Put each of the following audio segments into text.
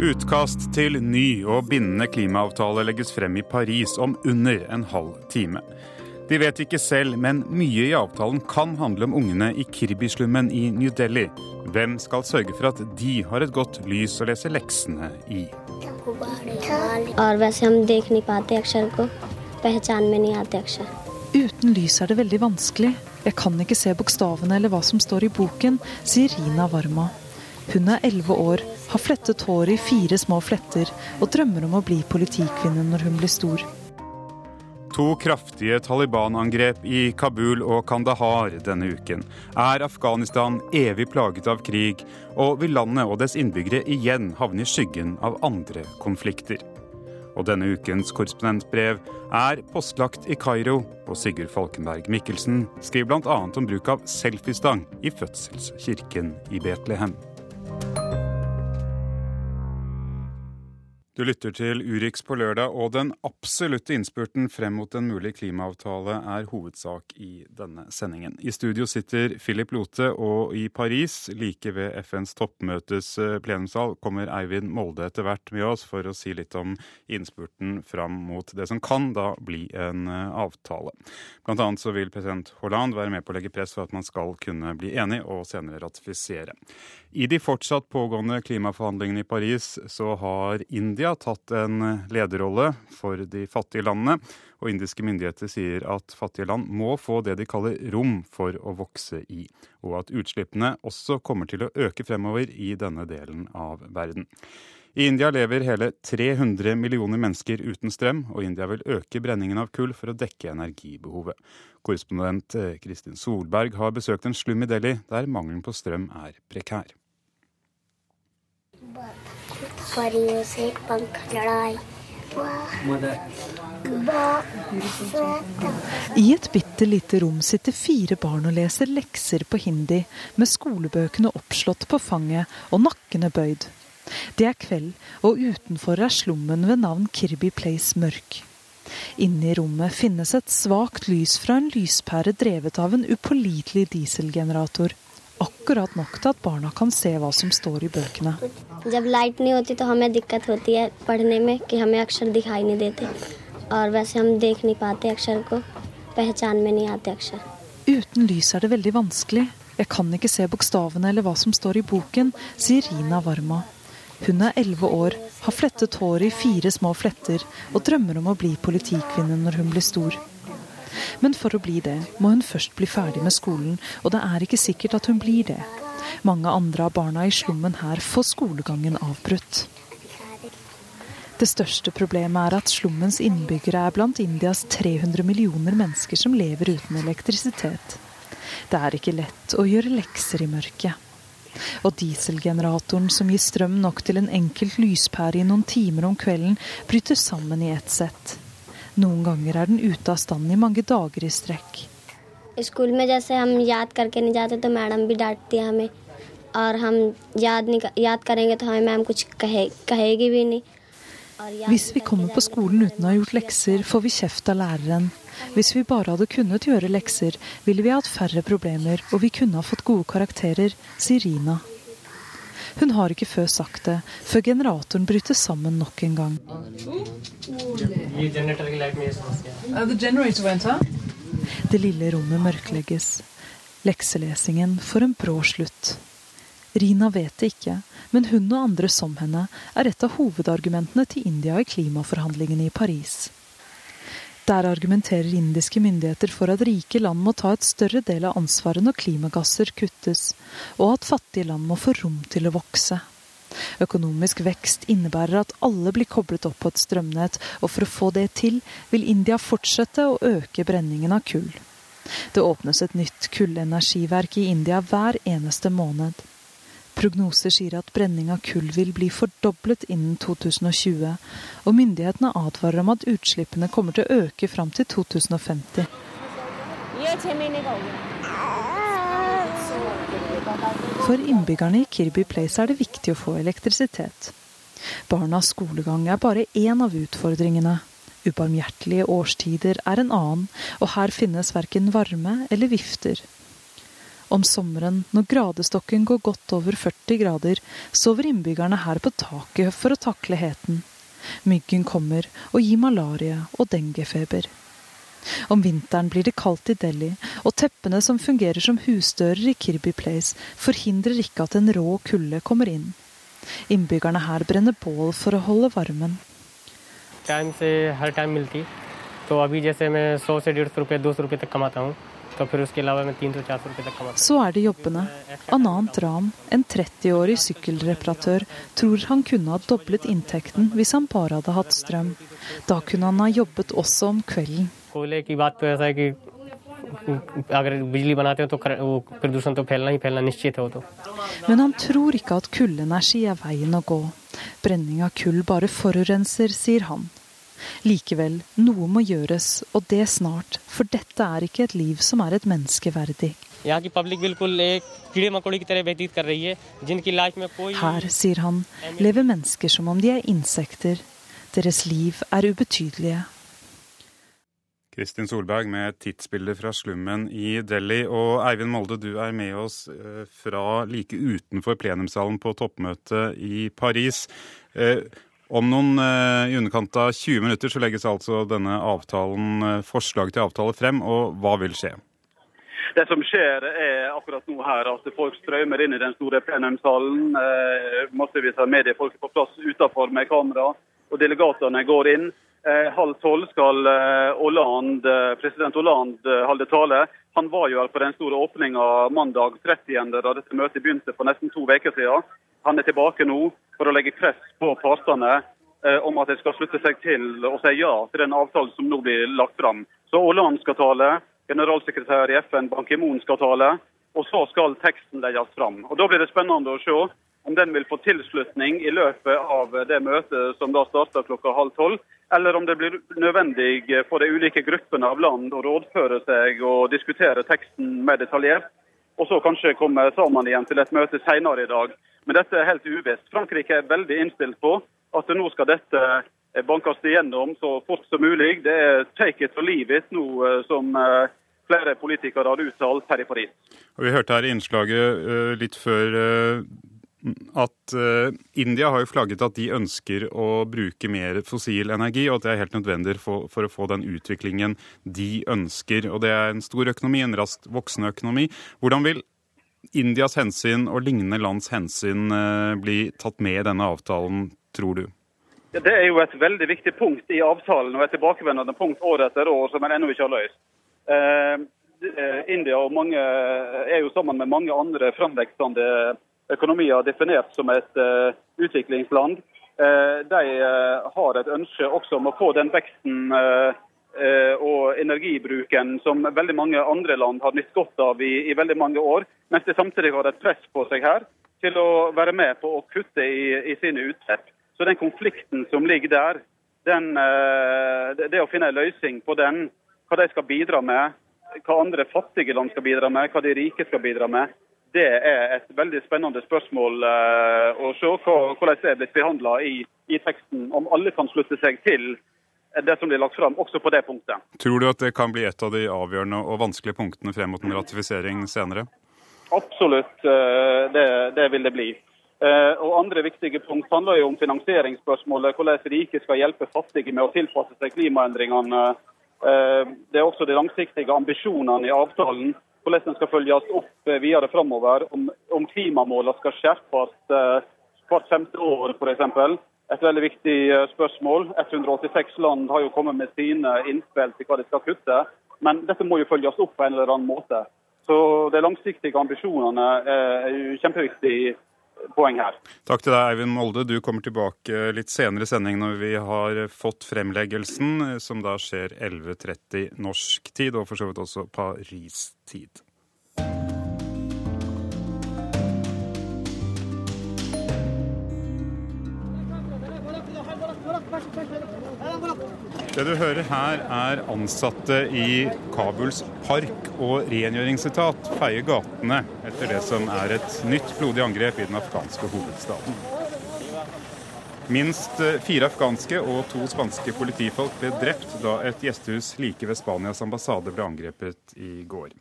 Utkast til ny og bindende klimaavtale legges frem i Paris om under en halv time. De vet ikke selv, men mye i avtalen kan handle om ungene i Kirbi-slummen i New Delhi. Hvem skal sørge for at de har et godt lys å lese leksene i? Uten lys er det veldig vanskelig. Jeg kan ikke se bokstavene eller hva som står i boken, sier Rina Varma. Hun er elleve år, har flettet håret i fire små fletter og drømmer om å bli politikvinne når hun blir stor. To kraftige Taliban-angrep i Kabul og Kandahar denne uken. Er Afghanistan evig plaget av krig, og vil landet og dets innbyggere igjen havne i skyggen av andre konflikter? Og denne ukens korrespondentbrev er postlagt i Kairo, og Sigurd Falkenberg Mikkelsen skriver bl.a. om bruk av selfiestang i fødselskirken i Betlehem. Du lytter til Urix på lørdag, og den absolutte innspurten frem mot en mulig klimaavtale er hovedsak i denne sendingen. I studio sitter Philip Lote, og i Paris, like ved FNs toppmøtes eh, plenumssal, kommer Eivind Molde etter hvert med oss for å si litt om innspurten fram mot det som kan da bli en eh, avtale. Blant annet så vil president Hollande være med på å legge press for at man skal kunne bli enig og senere ratifisere. I de fortsatt pågående klimaforhandlingene i Paris så har India tatt en lederrolle for de fattige landene. Og indiske myndigheter sier at fattige land må få det de kaller rom for å vokse i. Og at utslippene også kommer til å øke fremover i denne delen av verden. I India lever hele 300 millioner mennesker uten strøm, og India vil øke brenningen av kull for å dekke energibehovet. Korrespondent eh, Kristin Solberg har besøkt en slum i Delhi der mangelen på strøm er prekær. I et bitte lite rom sitter fire barn og leser lekser på hindi, med skolebøkene oppslått på fanget og nakkene bøyd. Det er kveld, og utenfor er slummen ved navn Kirby Place mørk. Inne i rommet finnes et svakt lys fra en lyspære drevet av en upålitelig dieselgenerator akkurat nok til at barna kan se hva som står i bøkene. Uten lys er det veldig vanskelig. Jeg kan ikke se bokstavene eller hva som står i boken, sier Rina Varma. Hun er elleve år, har flettet håret i fire små fletter og drømmer om å bli politikvinne når hun blir stor. Men for å bli det, må hun først bli ferdig med skolen, og det er ikke sikkert at hun blir det. Mange andre av barna i slummen her får skolegangen avbrutt. Det største problemet er at slummens innbyggere er blant Indias 300 millioner mennesker som lever uten elektrisitet. Det er ikke lett å gjøre lekser i mørket. Og dieselgeneratoren som gir strøm nok til en enkelt lyspære i noen timer om kvelden, bryter sammen i ett sett. Noen ganger er den ute av stand i mange dager i strekk. I skolen med जैसे हम याद करके नहीं जाते तो मैडम भी डांटती है हमें और हम याद नहीं याद करेंगे तो हमें मैम कुछ कहे, कहेगी भी नहीं Hvis vi kommer på skolen uten å ha gjort lekser, får vi kjeft av læreren. Hvis vi bare hadde kunnet gjøre lekser, ville vi hatt færre problemer, og vi kunne ha fått gode karakterer, sier Rina. hun har ikke før sagt det, før generatoren bryter sammen nok en gang. Det lille rommet mørklegges. Lekselesingen får en brå slutt. Rina vet det ikke, men hun og andre som henne er et av hovedargumentene til India i klimaforhandlingene i Paris. Der argumenterer indiske myndigheter for at rike land må ta et større del av ansvaret når klimagasser kuttes, og at fattige land må få rom til å vokse. Økonomisk vekst innebærer at alle blir koblet opp på et strømnett, og for å få det til vil India fortsette å øke brenningen av kull. Det åpnes et nytt kullenergiverk i India hver eneste måned. Prognoser sier at brenning av kull vil bli fordoblet innen 2020, og myndighetene advarer om at utslippene kommer til å øke fram til 2050. For innbyggerne i Kirby Place er det viktig å få elektrisitet. Barnas skolegang er bare én av utfordringene. Ubarmhjertelige årstider er en annen, og her finnes verken varme eller vifter. Om sommeren, når gradestokken går godt over 40 grader, sover innbyggerne her på taket for å takle heten. Myggen kommer og gir malaria og denguefeber. Om vinteren blir det kaldt i Delhi, og teppene som fungerer som husdører i Kirby Place, forhindrer ikke at en rå kulde kommer inn. Innbyggerne her brenner bål for å holde varmen. Time से हर टाइम मिलती तो अभी जैसे मैं सौ से डेढ़ सौ रुपये दो सौ रुपये तक कमाता हूँ så er det jobbene. Anant Ram, en 30-årig sykkelreparatør, tror han kunne ha doblet inntekten hvis han bare hadde hatt strøm. Da kunne han ha jobbet også om kvelden. Men han tror ikke at kullenergi er veien å gå. Brenning av kull bare forurenser, sier han. Likevel, noe må gjøres, og det snart, for dette er ikke et liv som er et menneskeverdig. Her, sier han, lever mennesker som om de er insekter. Deres liv er ubetydelige. Kristin Solberg med et fra slummen i Delhi. Og Eivind Molde, du er med oss eh, fra like utenfor plenumssalen på toppmøtet i Paris. Eh, om noen eh, i underkant av 20 minutter så legges altså denne avtalen, eh, forslag til avtale frem, og hva vil skje? Det som skjer er akkurat nå her at folk strømmer inn i den store plenumssalen. Eh, massevis av mediefolk er på plass utenfor med kamera, og delegatene går inn. Eh, halv tolv skal eh, Hollande, eh, president Hollande holde tale. Han var jo her på den store åpninga mandag 30. da dette møtet begynte for nesten to uker siden. Han er tilbake nå for å legge press på partene om at de skal slutte seg til og si ja til den avtalen som nå blir lagt fram. Så Hollande skal tale, generalsekretær i FN Ban Ki-moon skal tale, og så skal teksten legges fram. Og Da blir det spennende å se om den vil få tilslutning i løpet av det møtet som da starter klokka halv tolv, eller om det blir nødvendig for de ulike gruppene av land å rådføre seg og diskutere teksten mer detaljert og så kanskje komme sammen igjen til et møte senere i dag. Men dette er helt uvisst. Frankrike er veldig innstilt på at nå skal dette bankes igjennom så fort som mulig. Det er take it or leave it nå eh, som eh, flere politikere har uttalt her i Paris. Og vi hørte her i innslaget eh, litt før at uh, India har jo flagget at de ønsker å bruke mer fossil energi, og at det er helt nødvendig for, for å få den utviklingen de ønsker. Og det er en stor økonomi, en raskt voksende økonomi. Hvordan vil Indias hensyn og lignende lands hensyn uh, bli tatt med i denne avtalen, tror du? Ja, Det er jo et veldig viktig punkt i avtalen og et tilbakevendende punkt år etter år som en ennå ikke har løst. Eh, India og mange, er jo sammen med mange andre framvekstende økonomier definert som et eh, utviklingsland. Eh, de eh, har et ønske også om å få den veksten og energibruken som veldig mange andre land har nytt godt av i, i veldig mange år, mens de samtidig har et press på seg her til å være med på å kutte i, i sine utslipp. Så den konflikten som ligger der, den, det å finne en løsning på den, hva de skal bidra med, hva andre fattige land skal bidra med, hva de rike skal bidra med, det er et veldig spennende spørsmål eh, å se hvordan det er blitt behandla i, i teksten. Om alle kan slutte seg til det som blir lagt fram, også på det punktet. Tror du at det kan bli et av de avgjørende og vanskelige punktene frem mot en ratifisering senere? Absolutt, eh, det, det vil det bli. Eh, Og Andre viktige punkt handler jo om finansieringsspørsmålet. Hvordan rike skal hjelpe fattige med å tilpasse seg klimaendringene. Det er også de langsiktige ambisjonene i avtalen. Hvordan den skal følges opp eh, videre framover. Om, om klimamålene skal skjerpes eh, hvert femte år f.eks. Et veldig viktig eh, spørsmål. 186 land har jo kommet med sine innspill til hva de skal kutte. Men dette må jo følges opp på en eller annen måte. Så de langsiktige ambisjonene er jo kjempeviktig poeng her. Takk til deg, Eivind Molde. Du kommer tilbake litt senere i sending når vi har fått fremleggelsen, som da skjer 11.30 norsk tid, og for så vidt også Paris-tid. Det du hører her, er ansatte i Kabuls park- og rengjøringsetat feie gatene etter det som er et nytt blodig angrep i den afghanske hovedstaden. Minst eh, fire afghanske og to spanske politifolk ble drept da et gjestehus like ved Spanias ambassade ble angrepet i går.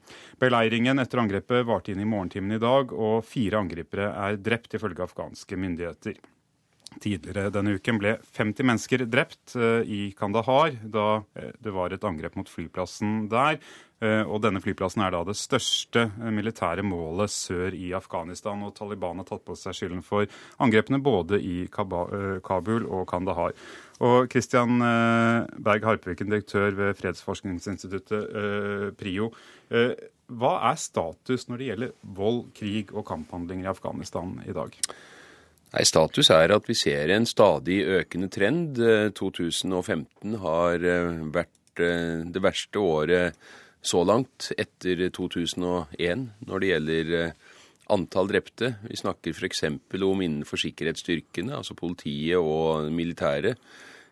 Beleiringen etter angrepet varte inn i morgentimen i dag, og fire angripere er drept, ifølge afghanske myndigheter. Tidligere denne uken ble 50 mennesker drept eh, i Kandahar da eh, det var et angrep mot flyplassen der. Eh, og denne flyplassen er da det største militære målet sør i Afghanistan. Og Taliban har tatt på seg skylden for angrepene både i Kabul og Kandahar. Og Christian Berg Harpviken, direktør ved fredsforskningsinstituttet PRIO. Hva er status når det gjelder vold, krig og kamphandlinger i Afghanistan i dag? Nei, Status er at vi ser en stadig økende trend. 2015 eh, har eh, vært eh, det verste året så langt etter 2001 når det gjelder antall drepte. Vi snakker f.eks. om innenfor sikkerhetsstyrkene, altså politiet og militæret.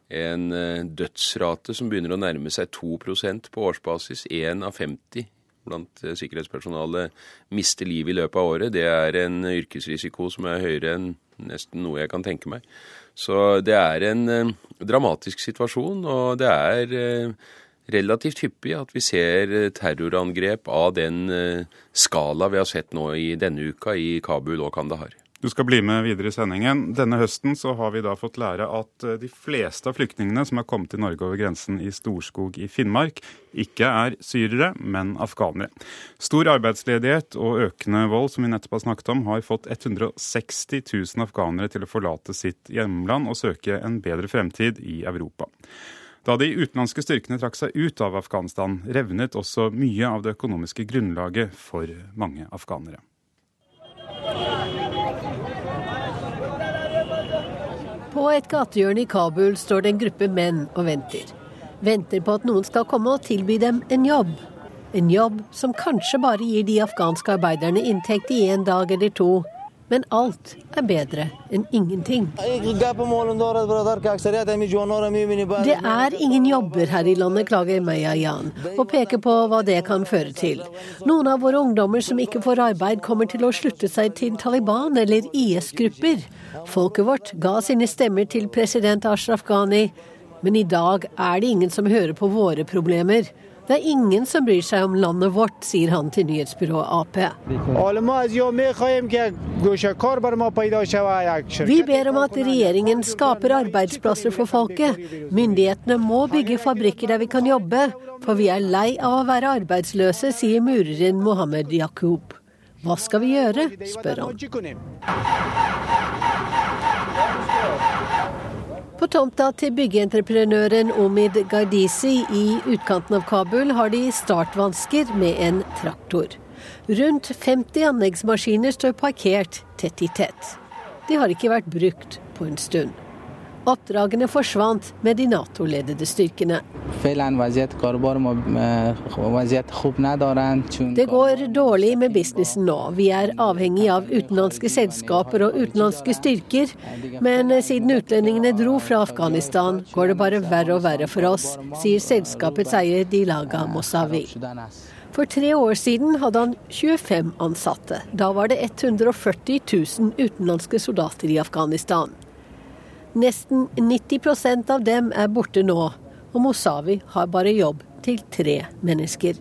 En dødsrate som begynner å nærme seg 2% på årsbasis. Én av 50 blant sikkerhetspersonalet mister livet i løpet av året. Det er en yrkesrisiko som er høyere enn nesten noe jeg kan tenke meg. Så det er en eh, dramatisk situasjon, og det er eh, relativt hyppig at vi ser eh, terrorangrep av den skala vi har sett nå i denne uka i Kabul og Kandahar. Du skal bli med videre i sendingen. Denne høsten så har vi da fått lære at eh, de fleste av flyktningene som har kommet til Norge over grensen i Storskog i Finnmark, ikke er syrere, men afghanere. Stor arbeidsledighet og økende vold, som vi nettopp har snakket om, har fått 160 000 afghanere til å forlate sitt hjemland og søke en bedre fremtid i Europa. Da de utenlandske styrkene trakk seg ut av Afghanistan, revnet også mye av det økonomiske grunnlaget for mange afghanere. På et gatehjørne i Kabul står det en gruppe menn og venter. Venter på at noen skal komme og tilby dem en jobb. En jobb som kanskje bare gir de afghanske arbeiderne inntekt i en dag eller to. Men alt er bedre enn ingenting. Det er ingen jobber her i landet, klager Meya Jan, og peker på hva det kan føre til. Noen av våre ungdommer som ikke får arbeid, kommer til å slutte seg til Taliban eller IS-grupper. Folket vårt ga sine stemmer til president Ashraf Ghani, men i dag er det ingen som hører på våre problemer. Det er ingen som bryr seg om landet vårt, sier han til nyhetsbyrået Ap. Vi ber om at regjeringen skaper arbeidsplasser for folket. Myndighetene må bygge fabrikker der vi kan jobbe, for vi er lei av å være arbeidsløse, sier mureren Mohammed Yakub. Hva skal vi gjøre, spør han. På tomta til byggeentreprenøren Omid Gardisi i utkanten av Kabul har de startvansker med en traktor. Rundt 50 anleggsmaskiner står parkert tett i tett. De har ikke vært brukt på en stund. Oppdragene forsvant med de Nato-ledede styrkene. Det går dårlig med businessen nå. Vi er avhengig av utenlandske selskaper og utenlandske styrker. Men siden utlendingene dro fra Afghanistan, går det bare verre og verre for oss, sier selskapets eier Dilaga Mossavi. For tre år siden hadde han 25 ansatte. Da var det 140 000 utenlandske soldater i Afghanistan. Nesten 90% av dem er borte nå, og Mosavi har bare jobb til tre mennesker.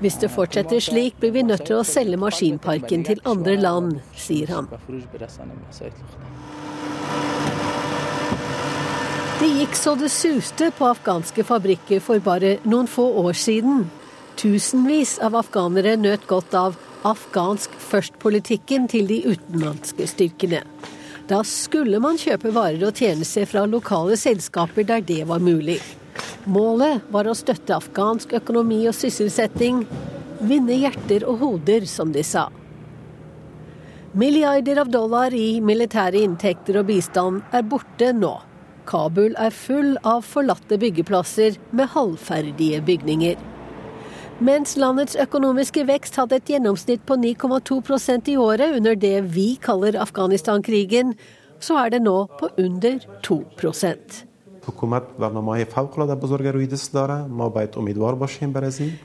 Hvis det fortsetter slik, blir vi nødt til å selge maskinparken til andre land, sier han. Det gikk så det suste på afghanske fabrikker for bare noen få år siden. Tusenvis av afghanere nøt godt av afghansk først-politikken til de utenlandske styrkene. Da skulle man kjøpe varer og tjenester fra lokale selskaper der det var mulig. Målet var å støtte afghansk økonomi og sysselsetting, vinne hjerter og hoder, som de sa. Milliarder av dollar i militære inntekter og bistand er borte nå. Kabul er full av forlatte byggeplasser med halvferdige bygninger. Mens landets økonomiske vekst hadde et gjennomsnitt på 9,2% i året under det vi kaller Afghanistan-krigen, så er det nå på under 2%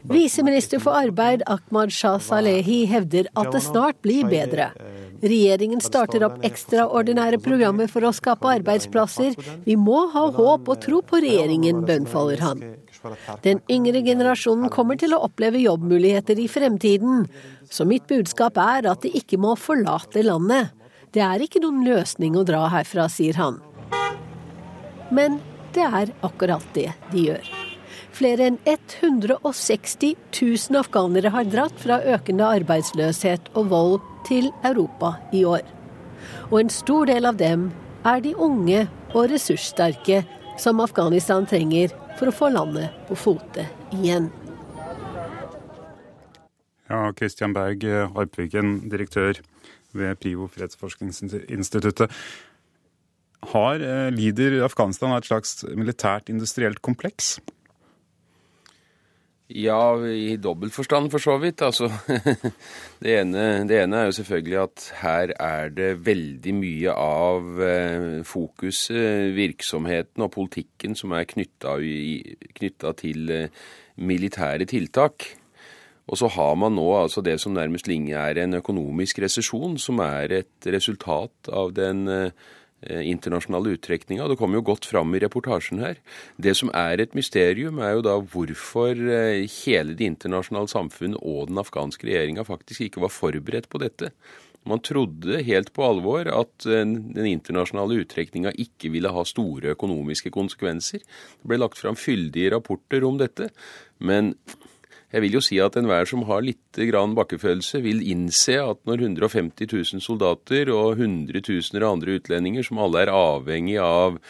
Viseminister for arbeid Ahmad Shah Salehi hevder at det snart blir bedre. Regjeringen starter opp ekstraordinære programmer for å skape arbeidsplasser. Vi må ha håp og tro på regjeringen, bønnfaller han. Den yngre generasjonen kommer til å oppleve jobbmuligheter i fremtiden. Så mitt budskap er at de ikke må forlate landet. Det er ikke noen løsning å dra herfra, sier han. Men det er akkurat det de gjør. Flere enn 160 000 afghanere har dratt fra økende arbeidsløshet og vold til Europa i år. Og en stor del av dem er de unge og ressurssterke som Afghanistan trenger for å få landet på fote igjen. Ja, Kristian Berg Arpviken, direktør ved Privo fredsforskningsinstituttet. Har, eh, lider Afghanistan av et slags militært industrielt kompleks? Ja, i dobbelt forstand for så vidt. Altså, det, ene, det, ene, er jo selvfølgelig at her er det veldig mye av eh, fokuset, virksomheten og politikken som er knytta til eh, militære tiltak. Og så har man nå altså det som nærmest lenge er en økonomisk resesjon, som er et resultat av den eh, internasjonale uttrekninga. Det kommer jo godt fram i reportasjen her. Det som er et mysterium, er jo da hvorfor eh, hele det internasjonale samfunnet og den afghanske regjeringa faktisk ikke var forberedt på dette. Man trodde helt på alvor at eh, den internasjonale uttrekninga ikke ville ha store økonomiske konsekvenser. Det ble lagt fram fyldige rapporter om dette. Men jeg vil jo si at enhver som har litt grann bakkefølelse, vil innse at når 150 000 soldater og hundretusener av andre utlendinger, som alle er avhengig av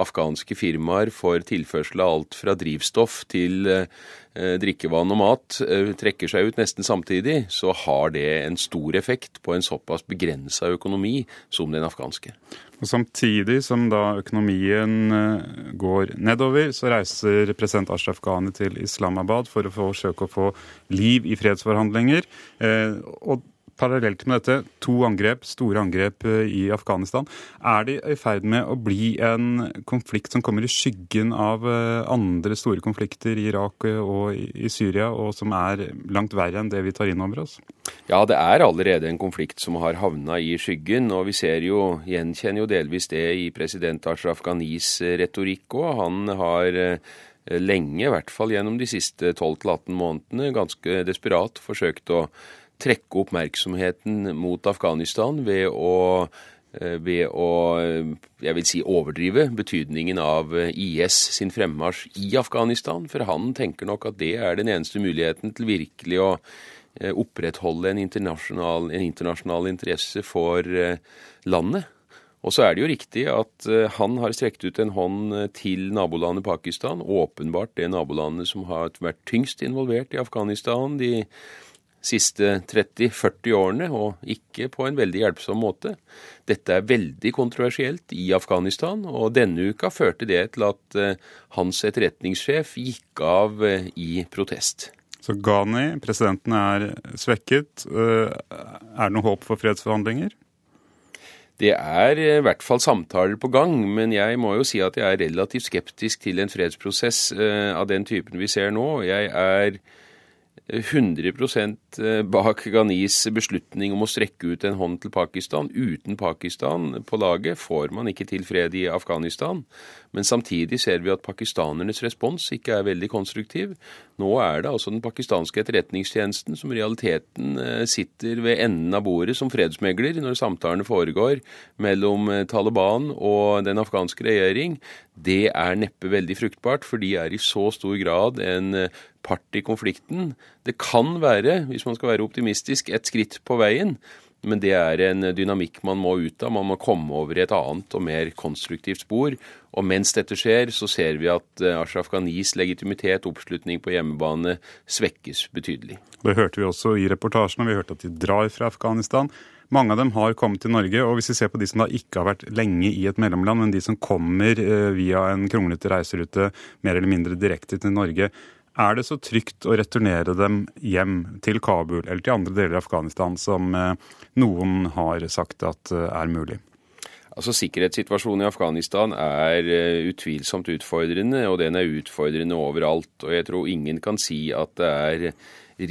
afghanske firmaer for tilførsel av alt fra drivstoff til eh, drikkevann og mat eh, trekker seg ut nesten samtidig, så har det en stor effekt på en såpass begrensa økonomi som den afghanske. Og Samtidig som da økonomien eh, går nedover, så reiser president Ashraf Ghani til Islamabad for å forsøke å få liv i fredsforhandlinger. Og parallelt med dette to angrep, store angrep eh, i Afghanistan. Er de i ferd med å bli en konflikt som kommer i skyggen av eh, andre store konflikter i Irak og i Syria, og som er langt verre enn det vi tar inn over oss? Ja, det er allerede en konflikt som har havna i skyggen. Og vi ser jo, gjenkjenner jo delvis det i president Ashraf Ghanis retorikk òg. Han har eh, lenge, i hvert fall gjennom de siste 12-18 månedene, ganske desperat forsøkt å trekke oppmerksomheten mot Afghanistan ved å, eh, ved å jeg vil si overdrive betydningen av eh, IS sin fremmarsj i Afghanistan. For han tenker nok at det er den eneste muligheten til virkelig å eh, opprettholde en internasjonal, en internasjonal interesse for landet. Og så er det jo riktig at han har strekt ut en hånd til nabolandet Pakistan. Åpenbart det nabolandet som har vært tyngst involvert i Afghanistan de siste 30-40 årene, og ikke på en veldig hjelpsom måte. Dette er veldig kontroversielt i Afghanistan, og denne uka førte det til at eh, hans etterretningssjef gikk av eh, i protest. Så Ghani, presidenten, er svekket. Eh, er det noe håp for fredsforhandlinger? Det er i hvert fall samtaler på gang, men jeg må jo si at jeg er relativt skeptisk til en fredsprosess av den typen vi ser nå. Jeg er 100 eh, bak Ghanis beslutning om å strekke ut en hånd til Pakistan. Uten Pakistan på laget får man ikke til fred i Afghanistan. Men samtidig ser vi at pakistanernes respons ikke er veldig konstruktiv. Nå er det altså den pakistanske etterretningstjenesten som i realiteten eh, sitter ved enden av bordet som fredsmegler når samtalene foregår mellom eh, Taliban og den afghanske regjering. Det er neppe veldig fruktbart, for de er i så stor grad en part i konflikten. Det kan være, hvis man skal være optimistisk, et skritt på veien. Men det er en dynamikk man må ut av. Man må komme over i et annet og mer konstruktivt spor. Og mens dette skjer, så ser vi at eh, Ashraf Ghanis legitimitet, oppslutning på hjemmebane, svekkes betydelig. Det hørte vi også i reportasjen, og vi hørte at de drar fra Afghanistan. Mange av dem har kommet til Norge, og hvis vi ser på de som da ikke har vært lenge i et mellomland, men de som kommer eh, via en kronglete reiserute mer eller mindre direkte til Norge, er det så trygt å returnere dem hjem til Kabul eller til andre deler av Afghanistan som eh, noen har sagt at eh, er mulig? Altså Sikkerhetssituasjonen i Afghanistan er eh, utvilsomt utfordrende, og den er utfordrende overalt. Og jeg tror ingen kan si at det er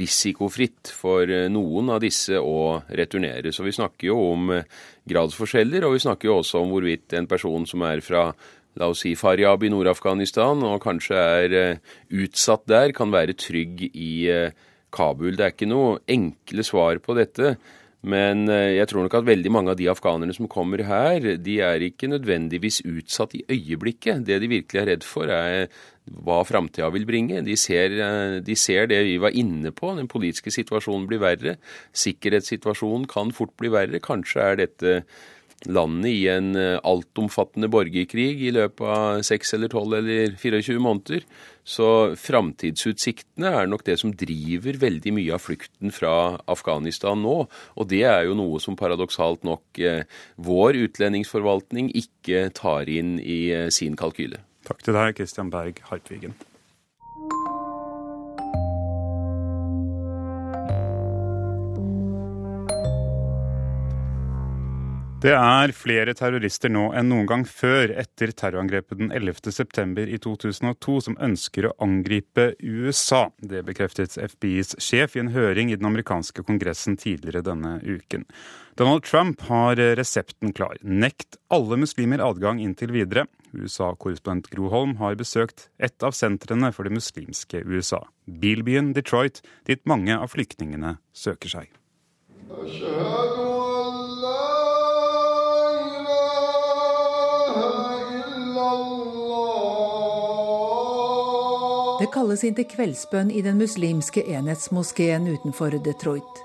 risikofritt for noen av disse å returnere. Så vi snakker jo om gradsforskjeller, og vi snakker jo også om hvorvidt en person som er fra la oss si Faryab i Nord-Afghanistan og kanskje er utsatt der, kan være trygg i Kabul. Det er ikke noe enkle svar på dette. Men eh, jeg tror nok at veldig mange av de afghanerne som kommer her, de er ikke nødvendigvis utsatt i øyeblikket. Det de virkelig er redd for, er hva framtida vil bringe. De ser, eh, de ser, det vi var inne på, den politiske situasjonen blir verre. Sikkerhetssituasjonen kan fort bli verre. Kanskje er dette landet i en eh, altomfattende borgerkrig i løpet av 6 eller tolv eller 24 måneder. Så framtidsutsiktene er nok det som driver veldig mye av flukten fra Afghanistan nå. Og det er jo noe som paradoksalt nok eh, vår utlendingsforvaltning ikke tar inn i eh, sin kalkyle. Takk til deg, Christian Berg Hartvigen. Det er flere terrorister nå enn noen gang før etter terrorangrepet den 11. september i 2002 som ønsker å angripe USA. Det bekreftet FBIs sjef i en høring i den amerikanske kongressen tidligere denne uken. Donald Trump har resepten klar. Nekt alle muslimer adgang inntil videre. USA-korrespondent Gro Holm har besøkt et av sentrene for det muslimske USA. Bilbyen Detroit, dit mange av flyktningene søker seg. Det kalles inn til kveldsbønn i den muslimske enhetsmoskeen utenfor Detroit.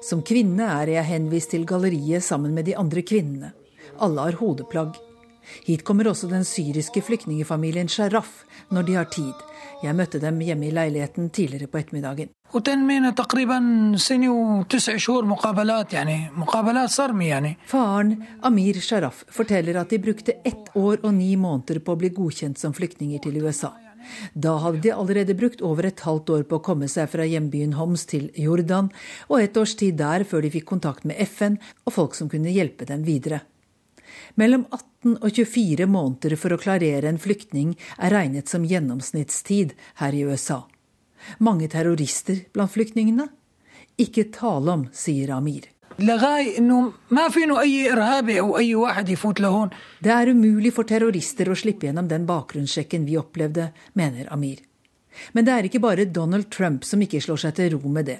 Som kvinne er jeg henvist til galleriet sammen med de andre kvinnene. Alle har hodeplagg. Hit kommer også den syriske flyktningfamilien Sharaf når de har tid. Jeg møtte dem hjemme i leiligheten tidligere på ettermiddagen. Faren, Amir Sharaf, forteller at de brukte ett år og ni måneder på å bli godkjent som flyktninger til USA. Da hadde de allerede brukt over et halvt år på å komme seg fra hjembyen Homs til Jordan, og et års tid der før de fikk kontakt med FN og folk som kunne hjelpe dem videre. Mellom 18 og 24 måneder for å klarere en flyktning er regnet som gjennomsnittstid her i USA. Mange terrorister blant flyktningene? Ikke tale om, sier Amir. Det er umulig for terrorister å slippe gjennom den bakgrunnssjekken vi opplevde, mener Amir. Men det er ikke bare Donald Trump som ikke slår seg til ro med det.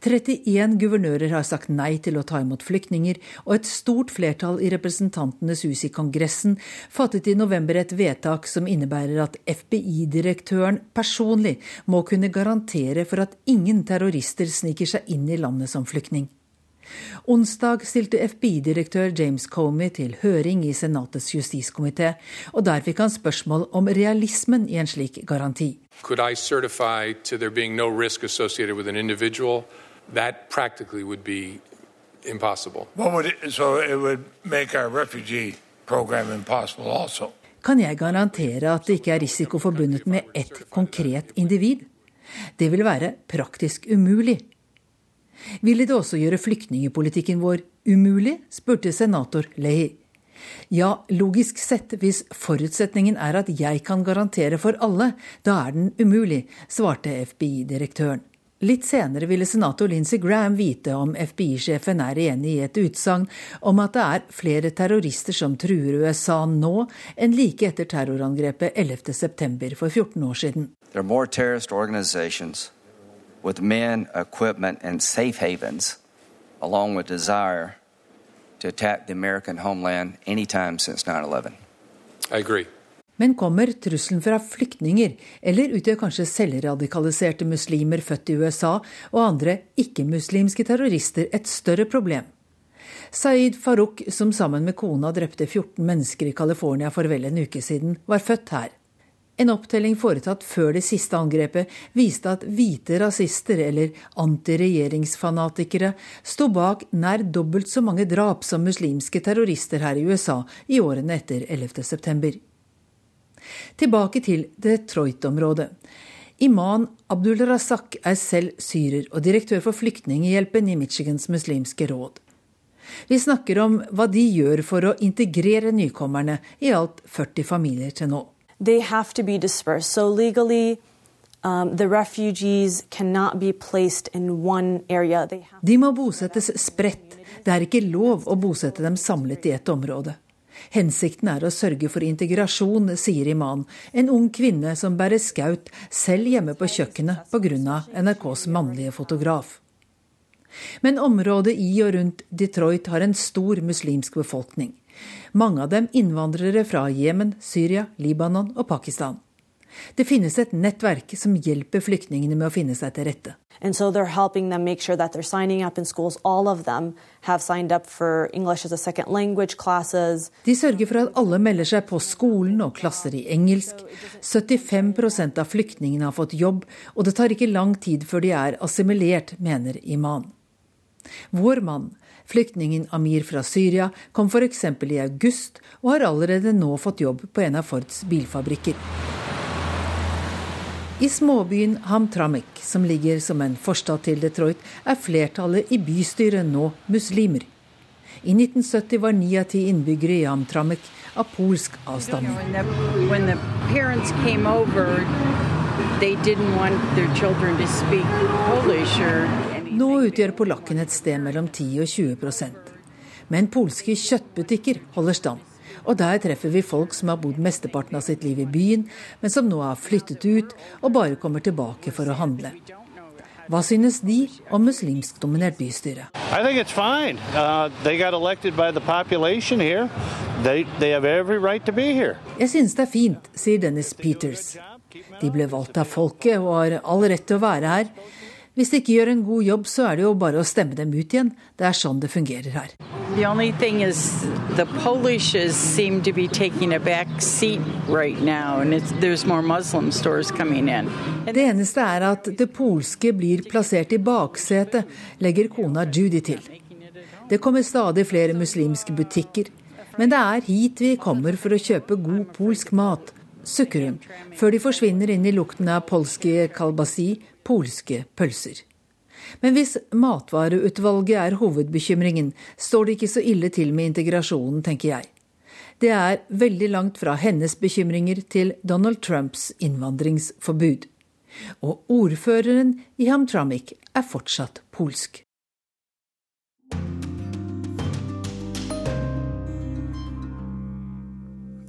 31 guvernører har sagt nei til å ta imot flyktninger, og et stort flertall i Representantenes hus i Kongressen fattet i november et vedtak som innebærer at FBI-direktøren personlig må kunne garantere for at ingen terrorister sniker seg inn i landet som flyktning. Onsdag stilte FBI-direktør James Comey til høring i Senatets justiskomité, og der fikk han spørsmål om realismen i en slik garanti. Could I certify to there being no risk associated with an individual? That practically would be impossible. Would it, so it would make our refugee program impossible also. Kan jeg garantere at det ikke er risiko forbundet med ett konkret individ? Det vil være praktisk umulig, ville det også gjøre flyktningepolitikken vår umulig, spurte senator Lehi. Ja, logisk sett, hvis forutsetningen er at jeg kan garantere for alle, da er den umulig, svarte FBI-direktøren. Litt senere ville senator Lindsey Graham vite om FBI-sjefen er enig i et utsagn om at det er flere terrorister som truer USA nå enn like etter terrorangrepet 11.9. for 14 år siden. With men, equipment, and safe havens, along with desire to attack the American homeland anytime since 9 11. I agree. Men kommer trusselen fra flyktninger, eller utgjør kanskje selvradikaliserte muslimer født i USA og andre ikke-muslimske terrorister et større problem? Saeed Farouk, som sammen med kona drepte 14 mennesker i California for vel en uke siden, var født her. En opptelling foretatt før det siste angrepet viste at hvite rasister eller antiregjeringsfanatikere sto bak nær dobbelt så mange drap som muslimske terrorister her i USA i årene etter 11.9. Tilbake til Detroit-området. Iman Abdul Razak er selv syrer og direktør for Flyktninghjelpen i Michigans muslimske råd. Vi snakker om hva de gjør for å integrere nykommerne, i alt 40 familier til nå. They have to be dispersed. So legally, um. De må bosettes spredt. Det er ikke lov å bosette dem samlet i ett område. Hensikten er å sørge for integrasjon, sier Iman, en ung kvinne som bærer skaut selv hjemme på kjøkkenet pga. NRKs mannlige fotograf. Men området i og rundt Detroit har en stor muslimsk befolkning. Mange av dem innvandrere fra Jemen, Syria, Libanon og Pakistan. Det finnes et nettverk som hjelper flyktningene med å finne seg til rette. And so they're helping them make sure that they're signing up in schools. All of them have signed up for English as a second language classes. De sørger for at alle melder seg på skolen og klasser i engelsk. 75% av flyktningene har fått jobb, og det tar ikke lang tid før de er assimilert, mener Iman. Vår mann, flyktningen Amir fra Syria, kom f.eks. i august og har allerede nå fått jobb på en av Fords bilfabrikker. I småbyen Hamtramik, som ligger som en forstad til Detroit, er flertallet i bystyret nå muslimer. I 1970 var ni av ti innbyggere i Hamtramik av polsk avstamning. Nå utgjør polakken et sted mellom 10 og 20% Men polske kjøttbutikker holder stand. Og der treffer vi folk som har bodd mesteparten av sitt liv i byen, men som nå har flyttet ut og bare kommer tilbake for å handle. Hva synes de om muslimskdominert bystyre? Uh, Jeg synes det er fint, sier Dennis Peters. De ble valgt av folket og har all rett til å være her. Hvis de ikke gjør en god jobb, så er det jo bare å stemme dem ut igjen. Det er sånn det fungerer her. right now. Det eneste er at det polske blir plassert i baksetet, legger kona Judy til. Det kommer stadig flere muslimske butikker, men det er hit vi kommer for å kjøpe god polsk mat, sukker hun, før de forsvinner inn i lukten av polske kalbasi, polske pølser. Men hvis matvareutvalget er hovedbekymringen, står det ikke så ille til med integrasjonen, tenker jeg. Det er veldig langt fra hennes bekymringer til Donald Trumps innvandringsforbud. Og ordføreren i Hamtramck er fortsatt polsk.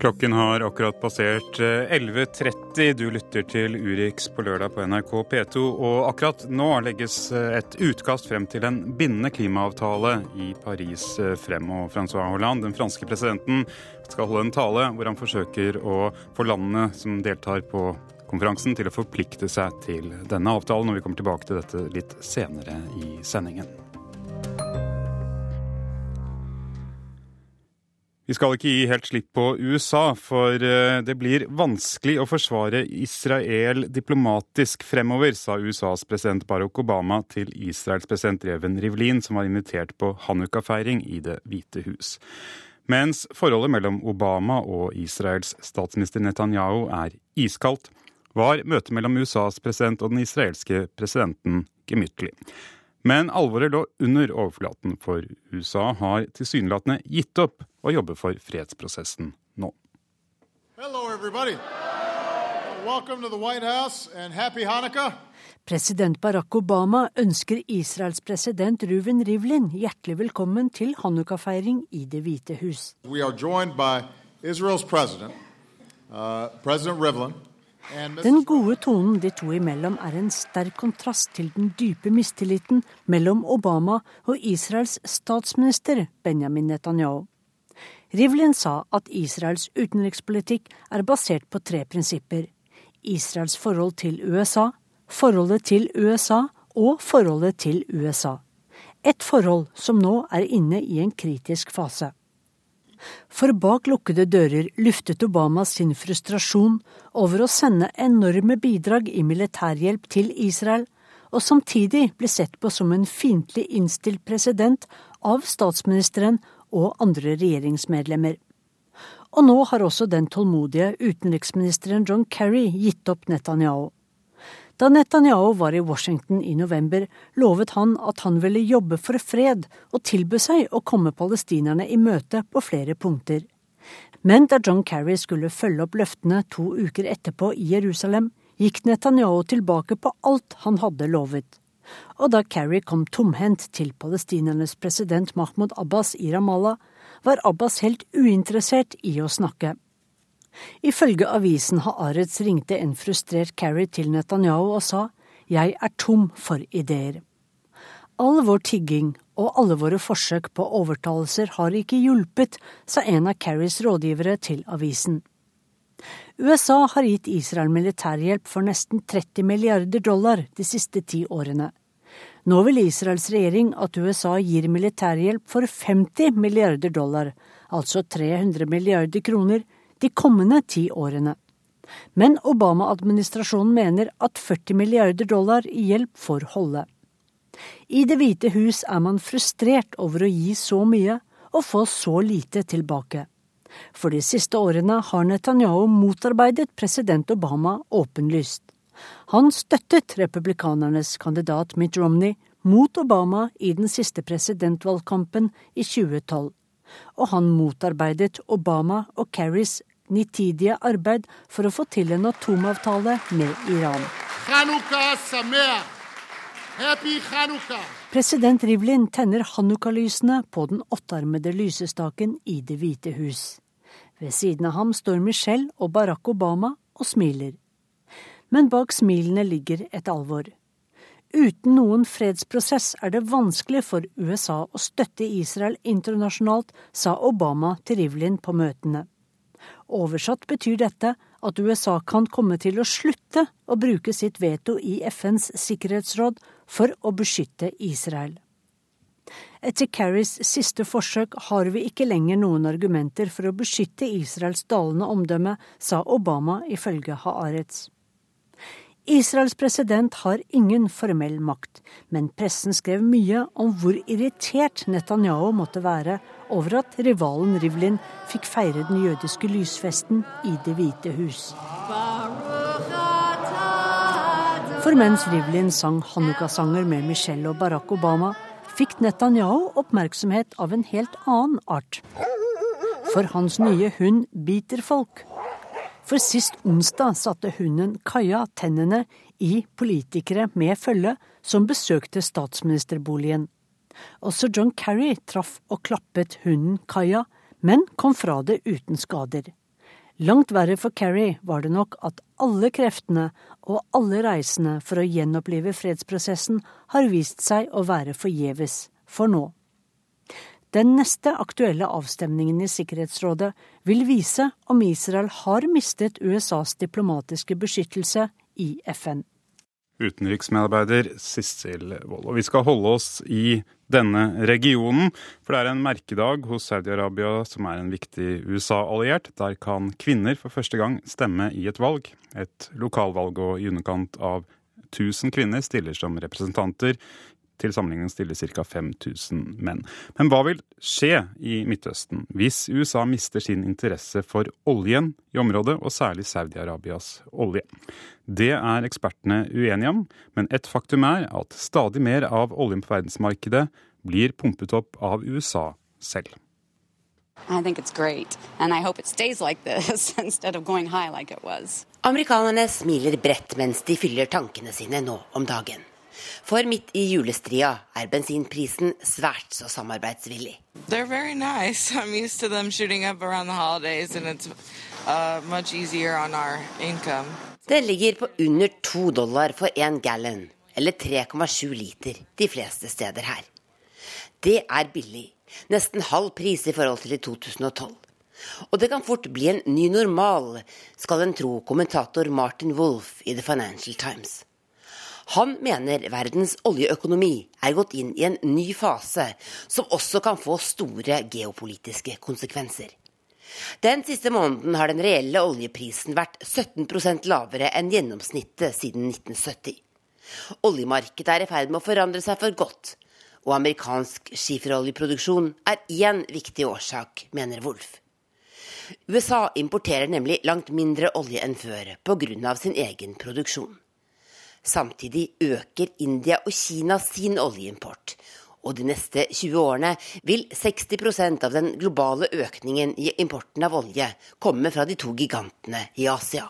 Klokken har akkurat passert 11.30. Eh, du lytter til Urix på lørdag på NRK P2. Og akkurat nå legges eh, et utkast frem til en bindende klimaavtale i Paris eh, frem. Og Francois Hollande, den franske presidenten, skal holde en tale hvor han forsøker å få landene som deltar på konferansen, til å forplikte seg til denne avtalen. Og vi kommer tilbake til dette litt senere i sendingen. Vi skal ikke gi helt slipp på USA, for eh, det blir vanskelig å forsvare Israel diplomatisk fremover, sa USAs president Barack Obama til Israels president Reven Rivlin, som var invitert på Hanukka-feiring i Det hvite hus. Mens forholdet mellom Obama og Israels statsminister Netanyahu er iskaldt, var møtet mellom USAs president og den israelske presidenten gemyttlig. Men alvoret lå under overflaten, for USA har tilsynelatende gitt opp å jobbe for fredsprosessen nå. President Barack Obama ønsker Israels president Ruven Rivlin hjertelig velkommen til Hanukka-feiring i Det hvite hus. Vi joined by Israels president, uh, President Rivlin, den gode tonen de to imellom er en sterk kontrast til den dype mistilliten mellom Obama og Israels statsminister Benjamin Netanyahu. Rivlin sa at Israels utenrikspolitikk er basert på tre prinsipper. Israels forhold til USA, forholdet til USA og forholdet til USA. Et forhold som nå er inne i en kritisk fase. For bak lukkede dører luftet Obama sin frustrasjon over å sende enorme bidrag i militærhjelp til Israel, og samtidig ble sett på som en fiendtlig innstilt president av statsministeren og andre regjeringsmedlemmer. Og nå har også den tålmodige utenriksministeren John Kerry gitt opp Netanyahu. Da Netanyahu var i Washington i november, lovet han at han ville jobbe for fred, og tilbød seg å komme palestinerne i møte på flere punkter. Men da John Kerry skulle følge opp løftene to uker etterpå i Jerusalem, gikk Netanyahu tilbake på alt han hadde lovet. Og da Kerry kom tomhendt til palestinernes president Mahmoud Abbas i Ramallah, var Abbas helt uinteressert i å snakke. Ifølge avisen Haaretz ringte en frustrert Kerry til Netanyahu og sa jeg er tom for ideer. All vår tigging og alle våre forsøk på overtalelser har ikke hjulpet, sa en av Kerrys rådgivere til avisen. USA har gitt Israel militærhjelp for nesten 30 milliarder dollar de siste ti årene. Nå vil Israels regjering at USA gir militærhjelp for 50 milliarder dollar, altså 300 milliarder kroner, de kommende ti årene. Men Obama-administrasjonen mener at 40 milliarder dollar i hjelp får holde. I Det hvite hus er man frustrert over å gi så mye og få så lite tilbake. For de siste årene har Netanyahu motarbeidet president Obama åpenlyst. Han støttet republikanernes kandidat Mitt Romney mot Obama i den siste presidentvalgkampen i 2012. Og han motarbeidet Obama og Kerrys nitidige arbeid for å få til en atomavtale med Iran. President Rivlin tenner hanukka-lysene på den åttearmede lysestaken i Det hvite hus. Ved siden av ham står Michelle og Barack Obama og smiler. Men bak smilene ligger et alvor. Uten noen fredsprosess er det vanskelig for USA å støtte Israel internasjonalt, sa Obama til Rivlin på møtene. Oversatt betyr dette at USA kan komme til å slutte å bruke sitt veto i FNs sikkerhetsråd for å beskytte Israel. Etter Kerrys siste forsøk har vi ikke lenger noen argumenter for å beskytte Israels dalende omdømme, sa Obama ifølge Haaretz. Israels president har ingen formell makt, men pressen skrev mye om hvor irritert Netanyahu måtte være over at rivalen Rivlin fikk feire den jødiske lysfesten i Det hvite hus. For mens Rivlin sang Hanukka-sanger med Michelle og Barack Obama, fikk Netanyahu oppmerksomhet av en helt annen art. For hans nye hund biter folk. For sist onsdag satte hunden Kaja tennene i politikere med følge som besøkte statsministerboligen. Også John Kerry traff og klappet hunden Kaja, men kom fra det uten skader. Langt verre for Kerry var det nok at alle kreftene og alle reisene for å gjenopplive fredsprosessen har vist seg å være forgjeves for nå. Den neste aktuelle avstemningen i Sikkerhetsrådet vil vise om Israel har mistet USAs diplomatiske beskyttelse i FN. Utenriksmedarbeider Sissel Wold. Og vi skal holde oss i denne regionen, for det er en merkedag hos Saudi-Arabia som er en viktig USA-alliert. Der kan kvinner for første gang stemme i et valg. Et lokalvalg og i underkant av 1000 kvinner stiller som representanter til sammenligning stiller ca. 5000 menn. Men hva vil skje i Midtøsten hvis USA mister sin interesse for oljen i området, og særlig Saudi-Arabias olje? Det er ekspertene uenige om, men et faktum er at stadig mer av oljen på verdensmarkedet blir pumpet opp av USA selv. Amerikanerne smiler bredt mens de fyller tankene sine nå om dagen. For midt i julestria er bensinprisen svært så samarbeidsvillig. Nice. Uh, Den ligger på under to dollar for én gallon, eller 3,7 liter, de fleste steder her. Det er billig, nesten halv pris i forhold til i 2012. Og det kan fort bli en ny normal, skal en tro kommentator Martin Wolff i The Financial Times. Han mener verdens oljeøkonomi er gått inn i en ny fase, som også kan få store geopolitiske konsekvenser. Den siste måneden har den reelle oljeprisen vært 17% lavere enn gjennomsnittet siden 1970. Oljemarkedet er i ferd med å forandre seg for godt, og amerikansk skiferoljeproduksjon er én viktig årsak, mener Wolf. USA importerer nemlig langt mindre olje enn før pga. sin egen produksjon. Samtidig øker India og Kina sin oljeimport. Og de neste 20 årene vil 60% av den globale økningen i importen av olje komme fra de to gigantene i Asia.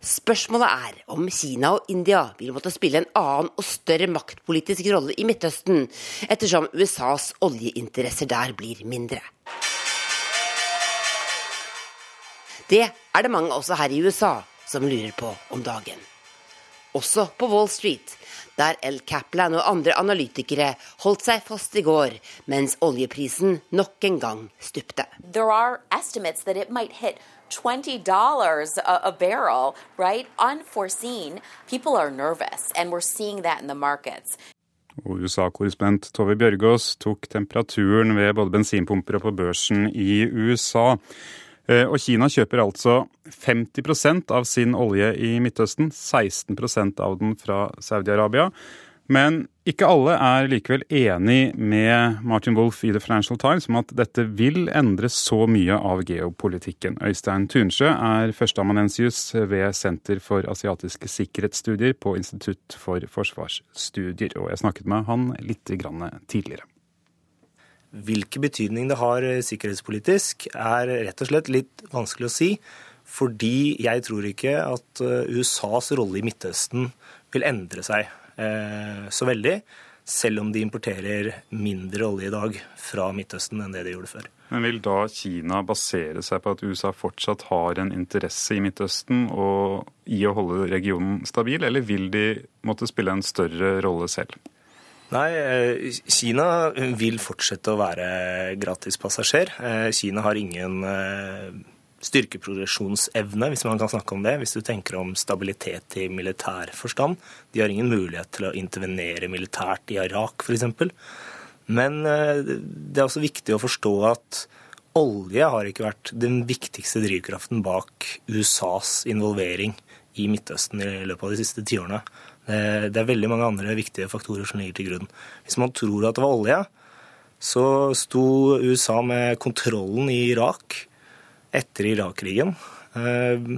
Spørsmålet er om Kina og India vil måtte spille en annen og større maktpolitisk rolle i Midtøsten, ettersom USAs oljeinteresser der blir mindre. Det er det mange også her i USA som lurer på om dagen. Også på Wall Street, der El Kaplan og andre analytikere holdt seg fast i går, mens oljeprisen nok en gang stupte. There are estimates that it might hit $20 a, a barrel, right? Unforeseen. People are nervous, and we're seeing that in the markets. USA-korrespondent Tove Bjørgaas tok temperaturen ved både bensinpumper og på børsen i USA. Eh, og Kina kjøper altså 50% av sin olje i Midtøsten, 16% av den fra Saudi-Arabia. Men ikke alle er likevel enig med Martin Wolff i The Financial Times om at dette vil endre så mye av geopolitikken. Øystein Tunsjø er førsteamanuensius ved Senter for asiatiske sikkerhetsstudier på Institutt for forsvarsstudier, og jeg snakket med han litt tidligere. Hvilken betydning det har eh, sikkerhetspolitisk, er rett og slett litt vanskelig å si. Fordi jeg tror ikke at eh, USAs rolle i Midtøsten vil endre seg eh, så veldig. Selv om de importerer mindre olje i dag fra Midtøsten enn det de gjorde før. Men Vil da Kina basere seg på at USA fortsatt har en interesse i Midtøsten og i å holde regionen stabil, eller vil de måtte spille en større rolle selv? Nei, eh, Kina vil fortsette å være gratispassasjer. Eh, Kina har ingen eh, styrkeprogresjonsevne, hvis man kan snakke om det, hvis du tenker om stabilitet i militær forstand. De har ingen mulighet til å intervenere militært i Irak, f.eks. Men det er også viktig å forstå at olje har ikke vært den viktigste drivkraften bak USAs involvering i Midtøsten i løpet av de siste tiårene. Eh, det er veldig mange andre viktige faktorer som ligger til grunn. Hvis man tror at det var olje, så sto USA med kontrollen i Irak etter Irak-krigen. Eh,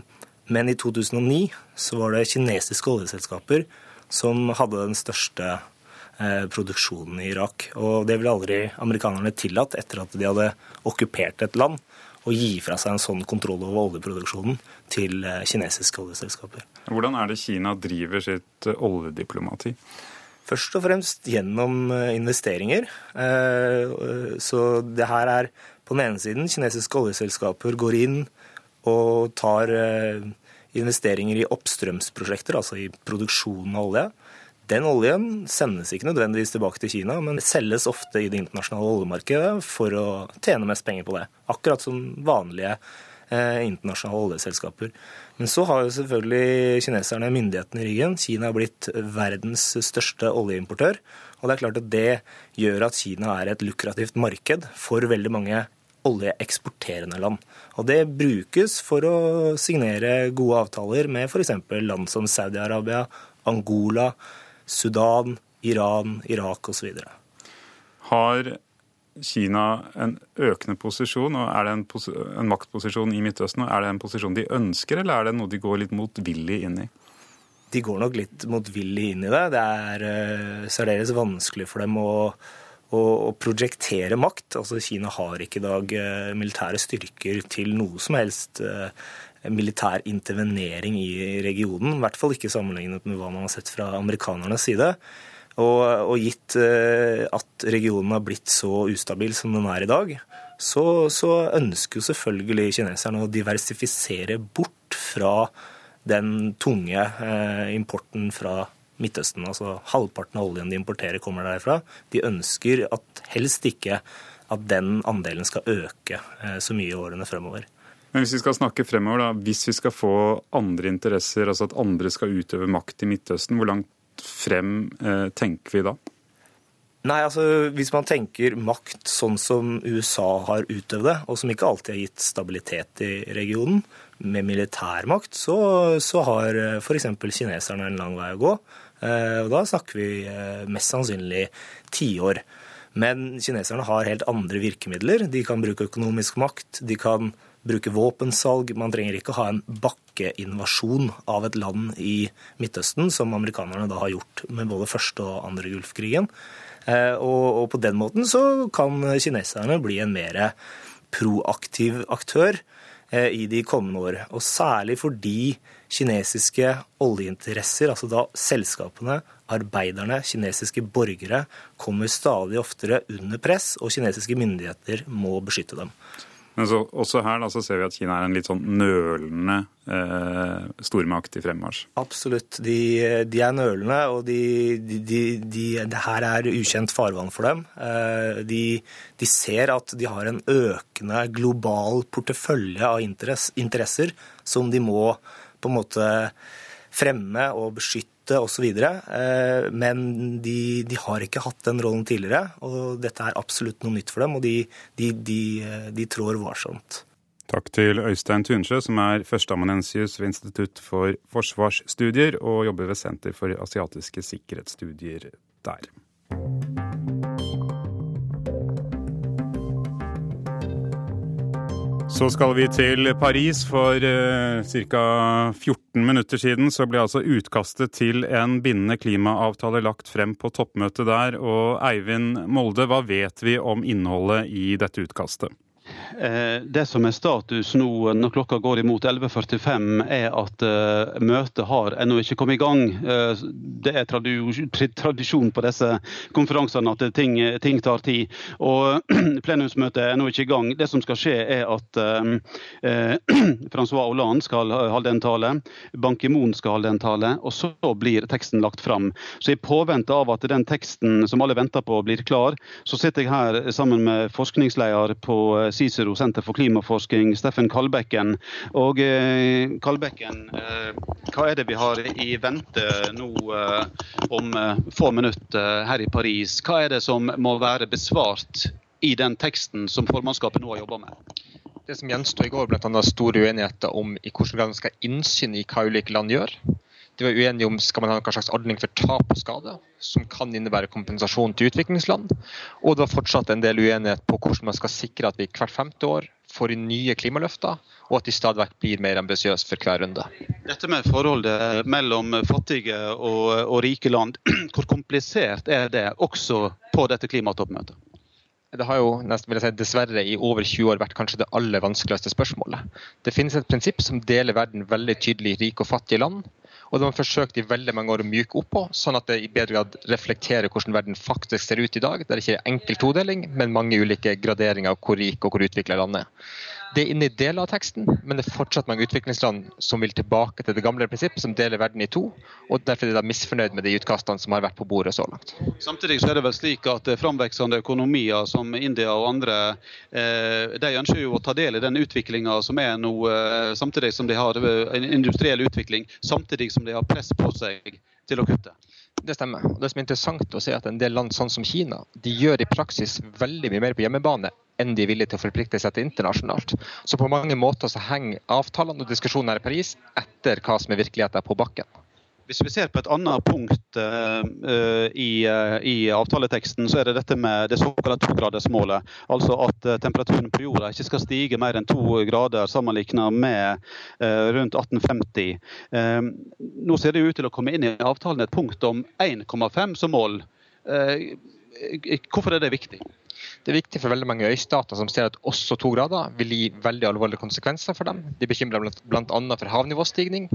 men i 2009 så var det kinesiske oljeselskaper som hadde den største eh, produksjonen i Irak. Og det ville aldri amerikanerne tillatt etter at de hadde okkupert et land å gi fra seg en sånn kontroll over oljeproduksjonen til eh, kinesiske oljeselskaper. Hvordan er det Kina driver sitt eh, oljediplomati? Først og fremst gjennom eh, investeringer. Så det her er på den ene siden kinesiske oljeselskaper går inn og tar investeringer i oppstrømsprosjekter, altså i produksjonen av olje. Den oljen sendes ikke nødvendigvis tilbake til Kina, men selges ofte i det internasjonale oljemarkedet for å tjene mest penger på det. Akkurat som vanlige eh, internasjonale oljeselskaper. Men så har jo selvfølgelig kineserne myndighetene i ryggen. Kina har blitt verdens største oljeimportør. Og det er klart at det gjør at Kina er et lukrativt marked for veldig mange oljeeksporterende land. Og det brukes for å signere gode avtaler med f.eks. land som Saudi-Arabia, Angola, Sudan, Iran, Irak osv. Har Kina en økende posisjon, og er det en, en, maktposisjon i Midtøsten? og Er det en posisjon de ønsker, eller er det noe de går litt motvillig inn i? De går nok litt motvillig inn i det. Det er uh, særdeles vanskelig for dem å, å, å projektere makt. Altså, Kina har ikke i dag uh, militære styrker til noe som helst uh, militær intervenering i regionen. I hvert fall ikke sammenlignet med hva man har sett fra amerikanernes side. Og, og gitt eh, at regionen har blitt så ustabil som den er i dag, så, så ønsker jo selvfølgelig kineserne å diversifisere bort fra den tunge eh, importen fra Midtøsten. Altså halvparten av oljen de importerer, kommer derfra. De ønsker at helst ikke at den andelen skal øke eh, så mye i årene fremover. Men hvis vi skal snakke fremover, da, hvis vi skal få andre interesser, altså at andre skal utøve makt i Midtøsten, hvor langt frem eh, tenker vi da? Nei, altså Hvis man tenker makt sånn som USA har utøvd det, og som ikke alltid har gitt stabilitet i regionen, med militærmakt, så, så har eh, f.eks. kineserne en lang vei å gå. Eh, og Da snakker vi mest sannsynlig tiår. Men kineserne har helt andre virkemidler. De kan bruke økonomisk makt, de kan bruke våpensalg. Man trenger ikke ha en bakkeinvasjon av et land i Midtøsten, som amerikanerne da har gjort med både første og andre Gulfkrigen. Eh, og, på den måten så kan kineserne bli en mer proaktiv aktør eh, i de kommende år. Og særlig fordi kinesiske oljeinteresser, altså da selskapene, arbeiderne, kinesiske borgere, kommer stadig oftere under press, og kinesiske myndigheter må beskytte dem. Men så, også her da, så ser vi at Kina er en litt sånn nølende eh, stormakt i fremmarsj. Absolutt. De, de er nølende, og de, de, det her er ukjent farvann for dem. Eh, de, ser at de har en økende global portefølje av interesser som de må på en måte fremme og beskytte støtte osv. Eh, men de, de, har ikke hatt den rollen tidligere, og dette er absolutt noe nytt for dem. Og de, de, de trår varsomt. Takk til Øystein Tunsjø, som er førsteamanuensius ved Institutt for forsvarsstudier og jobber ved Senter for asiatiske sikkerhetsstudier der. Så skal vi til Paris. For uh, ca. 14 minutter siden så ble altså utkastet til en bindende klimaavtale lagt frem på toppmøtet der. Og Eivind Molde, hva vet vi om innholdet i dette utkastet? Eh, det som er status nå når klokka går imot 11.45, er at uh, møtet har ennå ikke kommet i gang. Det er tradisjon på disse konferansene at ting, ting tar tid. Og plenumsmøtet er ennå ikke i gang. Det som skal skje, er at Francois Hollande skal holde en tale, Ban Ki-moon skal holde en tale, og så blir teksten lagt fram. Så i påvente av at den teksten som alle venter på, blir klar, så sitter jeg her sammen med forskningsleder på Cicero Senter for klimaforskning, Steffen Kalbekken. Og eh, Kalbekken, eh, hva er det vi har i vente nå eh, om få minutter her i Paris? Hva er det som må være besvart i den teksten som formannskapet nå har jobba med? Det som gjensto i går, bl.a. store uenigheter om i hvilken man skal innsyn i hva ulike land gjør. De var uenige om skal man ha noen slags ordning for tap og skade, som kan innebære kompensasjon til utviklingsland. Og det var fortsatt en del uenighet på hvordan man skal sikre at vi hvert femte år får inn nye klimaløfter, og at de stadig blir mer ambisiøse for hver runde. Dette med forholdet mellom fattige og, og rike land, hvor komplisert er det også på dette klimatoppmøtet? Det har jo nesten vil jeg si, dessverre i over 20 år vært kanskje det aller vanskeligste spørsmålet. Det finnes et prinsipp som deler verden veldig tydelig i rike og fattige land, og det har man forsøkt i veldig mange år å myke opp på, sånn at det i bedre grad reflekterer hvordan verden faktisk ser ut i dag. Der det ikke er enkel todeling, men mange ulike graderinger av hvor rik og hvor utvikla landet er. Det er inne i deler av teksten, men det er fortsatt mange utviklingsland som vil tilbake til det gamle prinsippet, som deler verden i to. og Derfor er de misfornøyd med de utkastene som har vært på bordet så langt. Samtidig så er det vel slik at framvekstende økonomier som India og andre, eh, de ønsker jo å ta del i den utviklinga som er nå, eh, samtidig som de har en industriell utvikling, samtidig som de har press på seg til å kutte. Det stemmer. Og det som er interessant å se at En del land sånn som Kina de gjør i praksis veldig mye mer på hjemmebane enn de er villige til å forplikte seg til internasjonalt. Så på mange måter så henger avtalene og diskusjonen her i Paris etter hva som er virkeligheten på bakken. Hvis vi ser på et annet punkt uh, i, uh, i, avtaleteksten, så er det dette med det såkalte togradersmålet. Altså at uh, temperaturen på jorda ikke skal stige mer enn to grader sammenlignet med rundt 1850. nå ser det ut til å komme inn i avtalen et punkt om 1,5 som mål. hvorfor er det viktig? Det er viktig for veldig mange øystater som ser at også to grader vil gi veldig alvorlige konsekvenser for dem. De bekymrer bl.a. for havnivåstigning.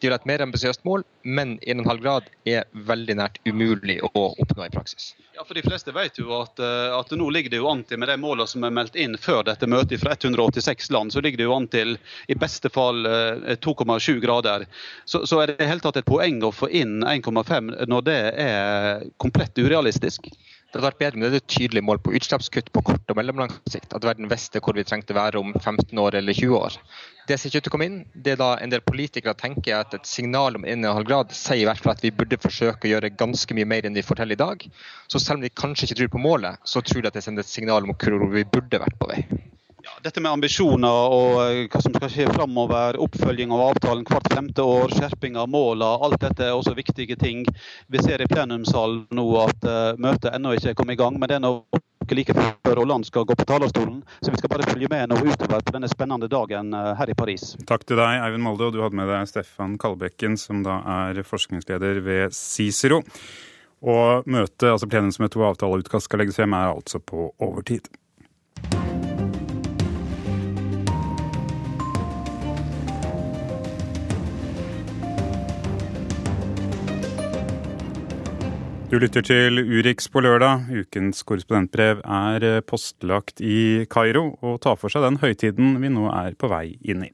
De vil ha et mer ambisiøst mål, men 1,5 grad er veldig nært umulig å oppnå i praksis. Ja, for De fleste vet jo at, eh, at nå ligger det jo an til, med de målene som er meldt inn før dette møtet fra 186 land, så ligger det jo an til i beste fall 2,7 eh, grader. Så, så er det i hele tatt et poeng å få inn 1,5 når det er komplett urealistisk? Det hadde vært bedre med et tydelig mål på utslippskutt på kort og mellomlang sikt. At verden visste hvor vi trengte å være om 15 år eller 20 år. Det ser ikke ut til å komme inn. Det er da en del politikere tenker at et signal om 1,5 grad sier i hvert fall at vi burde forsøke å gjøre ganske mye mer enn de forteller i dag. Så selv om de kanskje ikke tror på målet, så tror de at det sender et signal om hvor vi burde vært på vei. Ja, dette med ambisjoner og eh, hva som skal skje framover, oppfølging av avtalen hvert femte år, skjerping av målene, alt dette er også viktige ting. Vi ser i plenumssalen nå at uh, møtet ennå ikke er kommet i gang, men det er nå like før Roland skal gå på talerstolen. Så vi skal bare følge med nå utover på denne spennende dagen eh, her i Paris. Takk til deg, Eivind Molde, og du hadde med deg Stefan Kalbekken, som da er forskningsleder ved Cicero. Og møtet, altså plenumsmøtet hvor avtaleutkast skal legges frem, er altså på overtid. Du lytter til Urix på lørdag. Ukens korrespondentbrev er eh, postlagt i Kairo og tar for seg den høytiden vi nå er på vei inn i.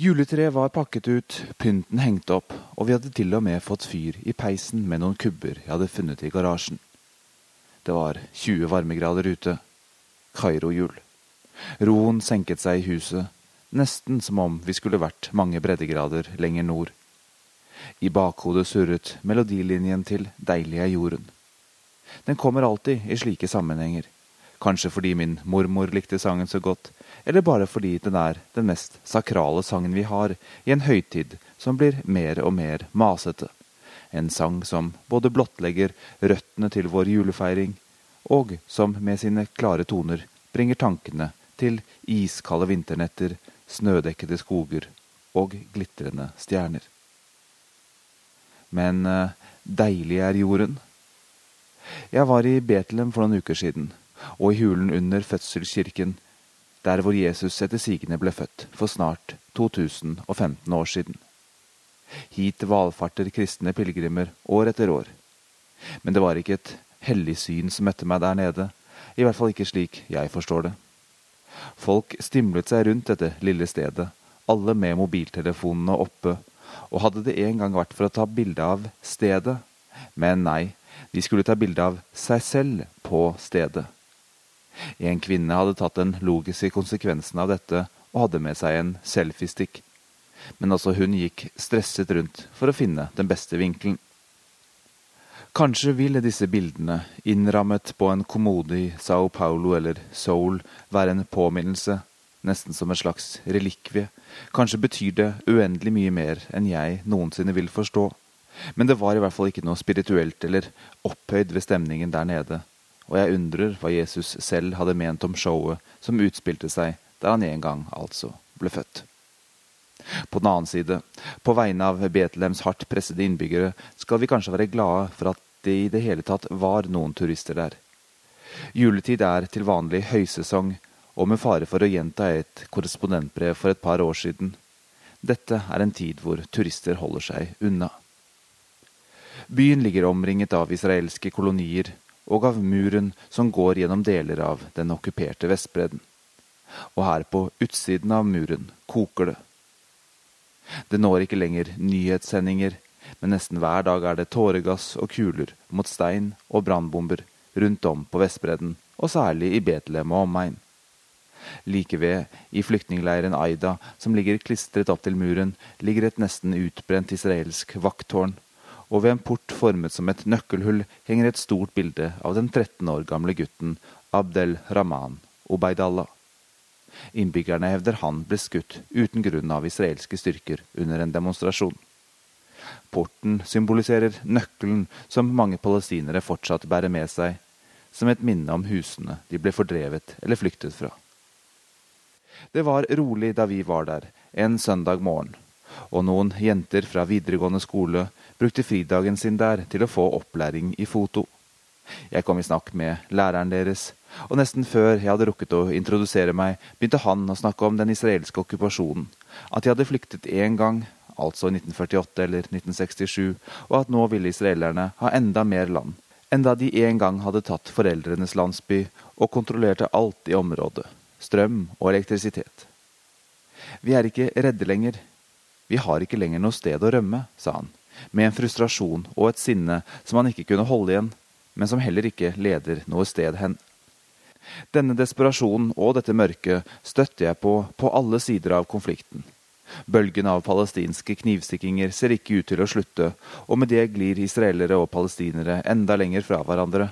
Juletreet var pakket ut, pynten hengt opp, og vi hadde til og med fått fyr i peisen med noen kubber jeg hadde funnet i garasjen. Det var 20 varmegrader ute. Kairo-jul. Roen senket seg i huset, nesten som om vi skulle vært mange breddegrader lenger nord. I bakhodet surret melodilinjen til Deilig er jorden. Den kommer alltid i slike sammenhenger. Kanskje fordi min mormor likte sangen så godt, eller bare fordi den er den mest sakrale sangen vi har i en høytid som blir mer og mer masete. En sang som både blottlegger røttene til vår julefeiring, og som med sine klare toner bringer tankene til iskalde vinternetter, snødekkede skoger og glitrende stjerner men eh, deilig er jorden. Jeg var i Betlehem for noen uker siden, og i hulen under fødselskirken, der hvor Jesus etter sigende ble født for snart 2015 år siden. Hit valfarter kristne pilegrimer år etter år. Men det var ikke et hellig syn som møtte meg der nede, i hvert fall ikke slik jeg forstår det. Folk stimlet seg rundt dette lille stedet, alle med mobiltelefonene oppe og hadde det en gang vært for å ta bilde av stedet. Men nei, de skulle ta bilde av seg selv på stedet. En kvinne hadde tatt den logiske konsekvensen av dette og hadde med seg en selfiestikk. Men også hun gikk stresset rundt for å finne den beste vinkelen. Kanskje ville disse bildene, innrammet på en kommode i Sao Paulo eller Seoul, være en påminnelse nesten som en slags relikvie. Kanskje betyr det uendelig mye mer enn jeg noensinne vil forstå. Men det var i hvert fall ikke noe spirituelt eller opphøyd ved stemningen der nede, og jeg undrer hva Jesus selv hadde ment om showet som utspilte seg der han en gang altså ble født. På den annen side, på vegne av Betlehems hardt pressede innbyggere, skal vi kanskje være glade for at det i det hele tatt var noen turister der. Juletid er til vanlig høysesong, og med fare for å gjenta et korrespondentbrev for et par år siden. Dette er en tid hvor turister holder seg unna. Byen ligger omringet av israelske kolonier og av muren som går gjennom deler av den okkuperte Vestbredden. Og her på utsiden av muren koker det. Det når ikke lenger nyhetssendinger, men nesten hver dag er det tåregass og kuler mot stein og brannbomber rundt om på Vestbredden, og særlig i Betlehem og omegn. Like ved, i flyktningleiren Aida, som ligger klistret opp til muren, ligger et nesten utbrent israelsk vakttårn, og ved en port formet som et nøkkelhull henger et stort bilde av den 13 år gamle gutten Abdel Rahman Obeidallah. Innbyggerne hevder han ble skutt uten grunn av israelske styrker under en demonstrasjon. Porten symboliserer nøkkelen som mange palestinere fortsatt bærer med seg, som et minne om husene de ble fordrevet eller flyktet fra. Det var rolig da vi var der, en søndag morgen, og noen jenter fra videregående skole brukte fridagen sin der til å få opplæring i foto. Jeg kom i snakk med læreren deres, og nesten før jeg hadde rukket å introdusere meg, begynte han å snakke om den israelske okkupasjonen, at de hadde flyktet én gang, altså i 1948 eller 1967, og at nå ville israelerne ha enda mer land, enda de en gang hadde tatt foreldrenes landsby og kontrollerte alt i området strøm og elektrisitet. Vi er ikke redde lenger. Vi har ikke lenger noe sted å rømme, sa han, med en frustrasjon og et sinne som han ikke kunne holde igjen, men som heller ikke leder noe sted hen. Denne desperasjonen og dette mørket støtter jeg på på alle sider av konflikten. Bølgen av palestinske knivstikkinger ser ikke ut til å slutte, og med det glir israelere og palestinere enda lenger fra hverandre,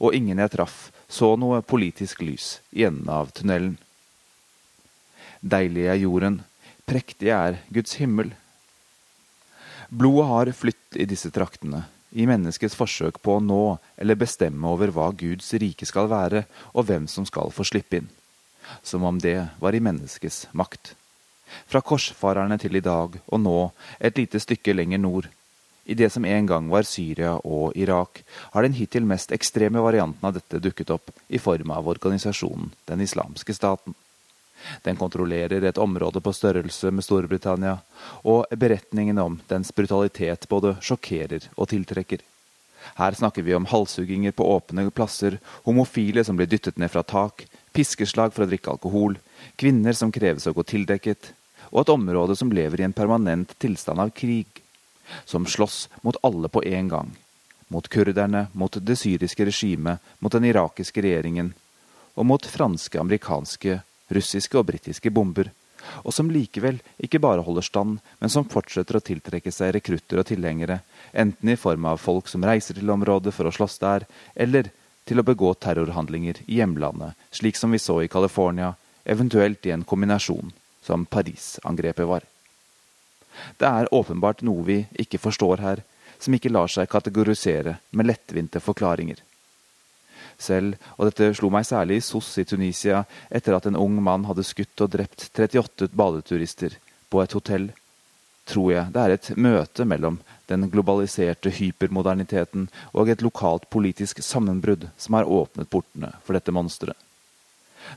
og ingen jeg traff, så noe politisk lys i enden av tunnelen. Deilig er jorden, prektig er Guds himmel. Blodet har flytt i disse traktene, i menneskets forsøk på å nå eller bestemme over hva Guds rike skal være, og hvem som skal få slippe inn. Som om det var i menneskets makt. Fra korsfarerne til i dag, og nå et lite stykke lenger nord, i det som en gang var Syria og Irak, har den hittil mest ekstreme varianten av dette dukket opp i form av organisasjonen Den islamske staten. Den kontrollerer et område på størrelse med Storbritannia, og beretningene om dens brutalitet både sjokkerer og tiltrekker. Her snakker vi om halshugginger på åpne plasser, homofile som blir dyttet ned fra tak, piskeslag for å drikke alkohol, kvinner som kreves å gå tildekket, og et område som lever i en permanent tilstand av krig. Som slåss mot alle på en gang. Mot kurderne, mot det syriske regimet, mot den irakiske regjeringen, og mot franske, amerikanske russiske og britiske bomber, og som likevel ikke bare holder stand, men som fortsetter å tiltrekke seg rekrutter og tilhengere, enten i form av folk som reiser til området for å slåss der, eller til å begå terrorhandlinger i hjemlandet, slik som vi så i California, eventuelt i en kombinasjon, som Paris-angrepet var. Det er åpenbart noe vi ikke forstår her, som ikke lar seg kategorisere med lettvinte forklaringer selv, og dette slo meg særlig i Sos i Tunisia etter at en ung mann hadde skutt og drept 38 badeturister på et hotell, tror jeg det er et møte mellom den globaliserte hypermoderniteten og et lokalt politisk sammenbrudd som har åpnet portene for dette monsteret.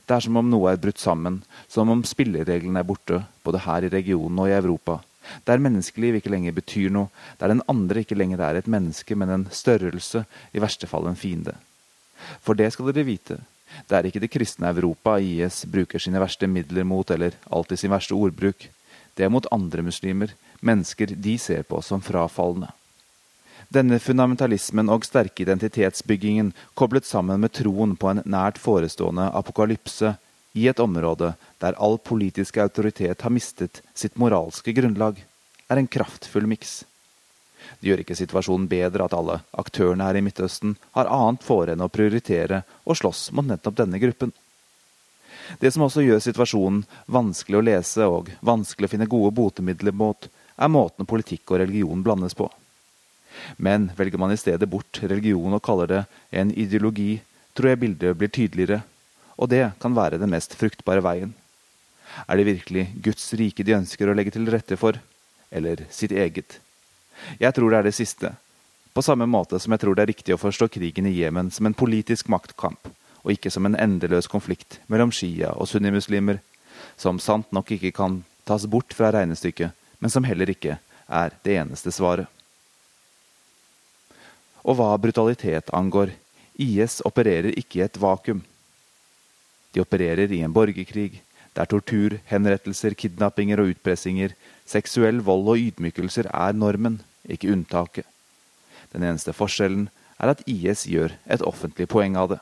Det er som om noe er brutt sammen, som om spillereglene er borte, både her i regionen og i Europa. Der menneskeliv ikke lenger betyr noe, der den andre ikke lenger er et menneske, men en størrelse, i verste fall en fiende. For det skal dere vite. Det er ikke det kristne Europa IS bruker sine verste midler mot, eller alltid sin verste ordbruk. Det er mot andre muslimer, mennesker de ser på som frafalne. Denne fundamentalismen og sterke identitetsbyggingen koblet sammen med troen på en nært forestående apokalypse i et område der all politisk autoritet har mistet sitt moralske grunnlag, er en kraftfull miks. Det gjør ikke situasjonen bedre at alle aktørene her i Midtøsten har annet for enn å prioritere og slåss mot nettopp denne gruppen. Det som også gjør situasjonen vanskelig å lese og vanskelig å finne gode botemidler mot, er måten politikk og religion blandes på. Men velger man i stedet bort religion og kaller det en ideologi, tror jeg bildet blir tydeligere, og det kan være den mest fruktbare veien. Er det virkelig Guds rike de ønsker å legge til rette for, eller sitt eget? Jeg tror det er det siste. På samme måte som jeg tror det er riktig å forstå krigen i Jemen som en politisk maktkamp, og ikke som en endeløs konflikt mellom shia og sunnimuslimer, som sant nok ikke kan tas bort fra regnestykket, men som heller ikke er det eneste svaret. Og hva brutalitet angår, IS opererer ikke i et vakuum. De opererer i en borgerkrig, der tortur, henrettelser, kidnappinger og utpressinger, seksuell vold og ydmykelser er normen ikke unntaket. Den eneste forskjellen er at IS gjør et offentlig poeng av det.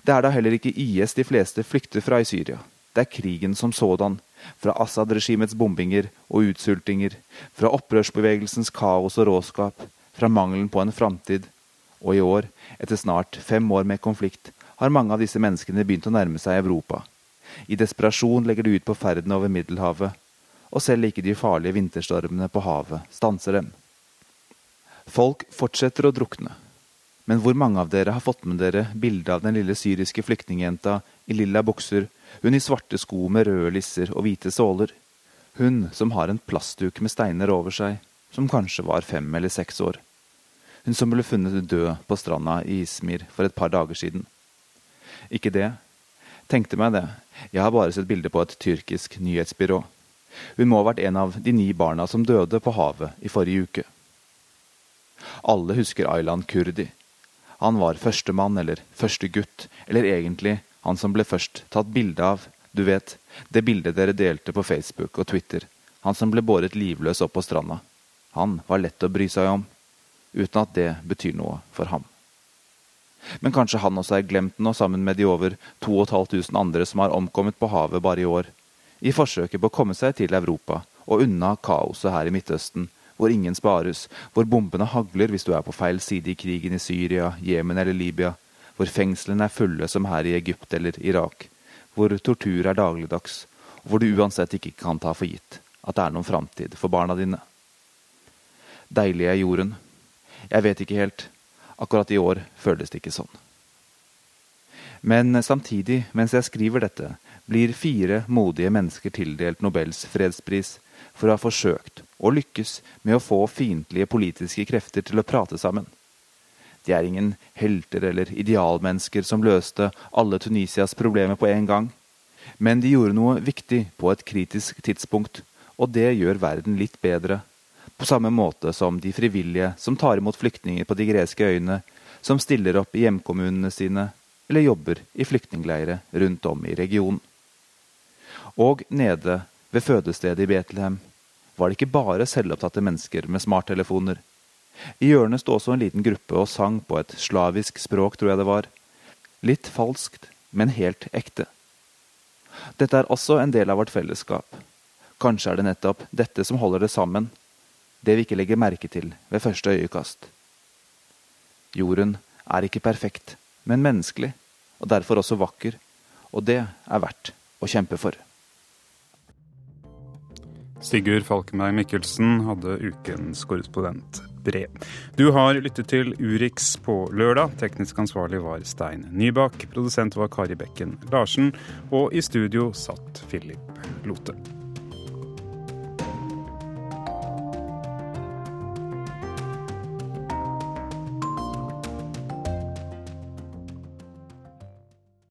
Det er da heller ikke IS de fleste flykter fra i Syria. Det er krigen som sådan, fra Assad-regimets bombinger og utsultinger, fra opprørsbevegelsens kaos og råskap, fra mangelen på en framtid. Og i år, etter snart fem år med konflikt, har mange av disse menneskene begynt å nærme seg Europa. I desperasjon legger de ut på ferden over Middelhavet, og selv ikke de farlige vinterstormene på havet stanser dem. Folk fortsetter å drukne. Men hvor mange av dere har fått med dere bildet av den lille syriske flyktningjenta i lilla bukser, hun i svarte sko med røde lisser og hvite såler? Hun som har en plastduk med steiner over seg, som kanskje var fem eller seks år. Hun som ble funnet død på stranda i Ismir for et par dager siden. Ikke det. Tenkte meg det. Jeg har bare sett bilde på et tyrkisk nyhetsbyrå. Hun må ha vært en av de ni barna som døde på havet i forrige uke. Alle husker Aylan Kurdi. Han var førstemann, eller første gutt, eller egentlig han som ble først tatt bilde av. Du vet, det bildet dere delte på Facebook og Twitter. Han som ble båret livløs opp på stranda. Han var lett å bry seg om, uten at det betyr noe for ham. Men kanskje han også er glemt nå, sammen med de over 2500 andre som har omkommet på havet bare i år i forsøket på å komme seg til Europa og unna kaoset her i Midtøsten, hvor ingen spares, hvor bombene hagler hvis du er på feil side i krigen i Syria, Jemen eller Libya, hvor fengslene er fulle som her i Egypt eller Irak, hvor tortur er dagligdags, og hvor du uansett ikke kan ta for gitt at det er noen framtid for barna dine. Deilig er jorden. Jeg vet ikke helt. Akkurat i år føles det ikke sånn. Men samtidig, mens jeg skriver dette, blir fire modige mennesker tildelt Nobels fredspris for å ha forsøkt og lykkes med å få fiendtlige politiske krefter til å prate sammen. De er ingen helter eller idealmennesker som løste alle Tunisias problemer på en gang. Men de gjorde noe viktig på et kritisk tidspunkt, og det gjør verden litt bedre. På samme måte som de frivillige som tar imot flyktninger på de greske øyene, som stiller opp i hjemkommunene sine, eller jobber i flyktningleire rundt om i regionen. Og nede ved fødestedet i Betlehem var det ikke bare selvopptatte mennesker med smarttelefoner. I hjørnet sto også en liten gruppe og sang på et slavisk språk, tror jeg det var. Litt falskt, men helt ekte. Dette er også en del av vårt fellesskap. Kanskje er det nettopp dette som holder det sammen, det vi ikke legger merke til ved første øyekast. Jorden er ikke perfekt, men menneskelig, og derfor også vakker, og det er verdt å kjempe for. Sigurd Falkenberg Mikkelsen hadde ukens korrespondent brev. Du har lyttet til Urix på lørdag. Teknisk ansvarlig var Stein Nybakk. Produsent var Kari Bekken Larsen. Og i studio satt Philip Lote.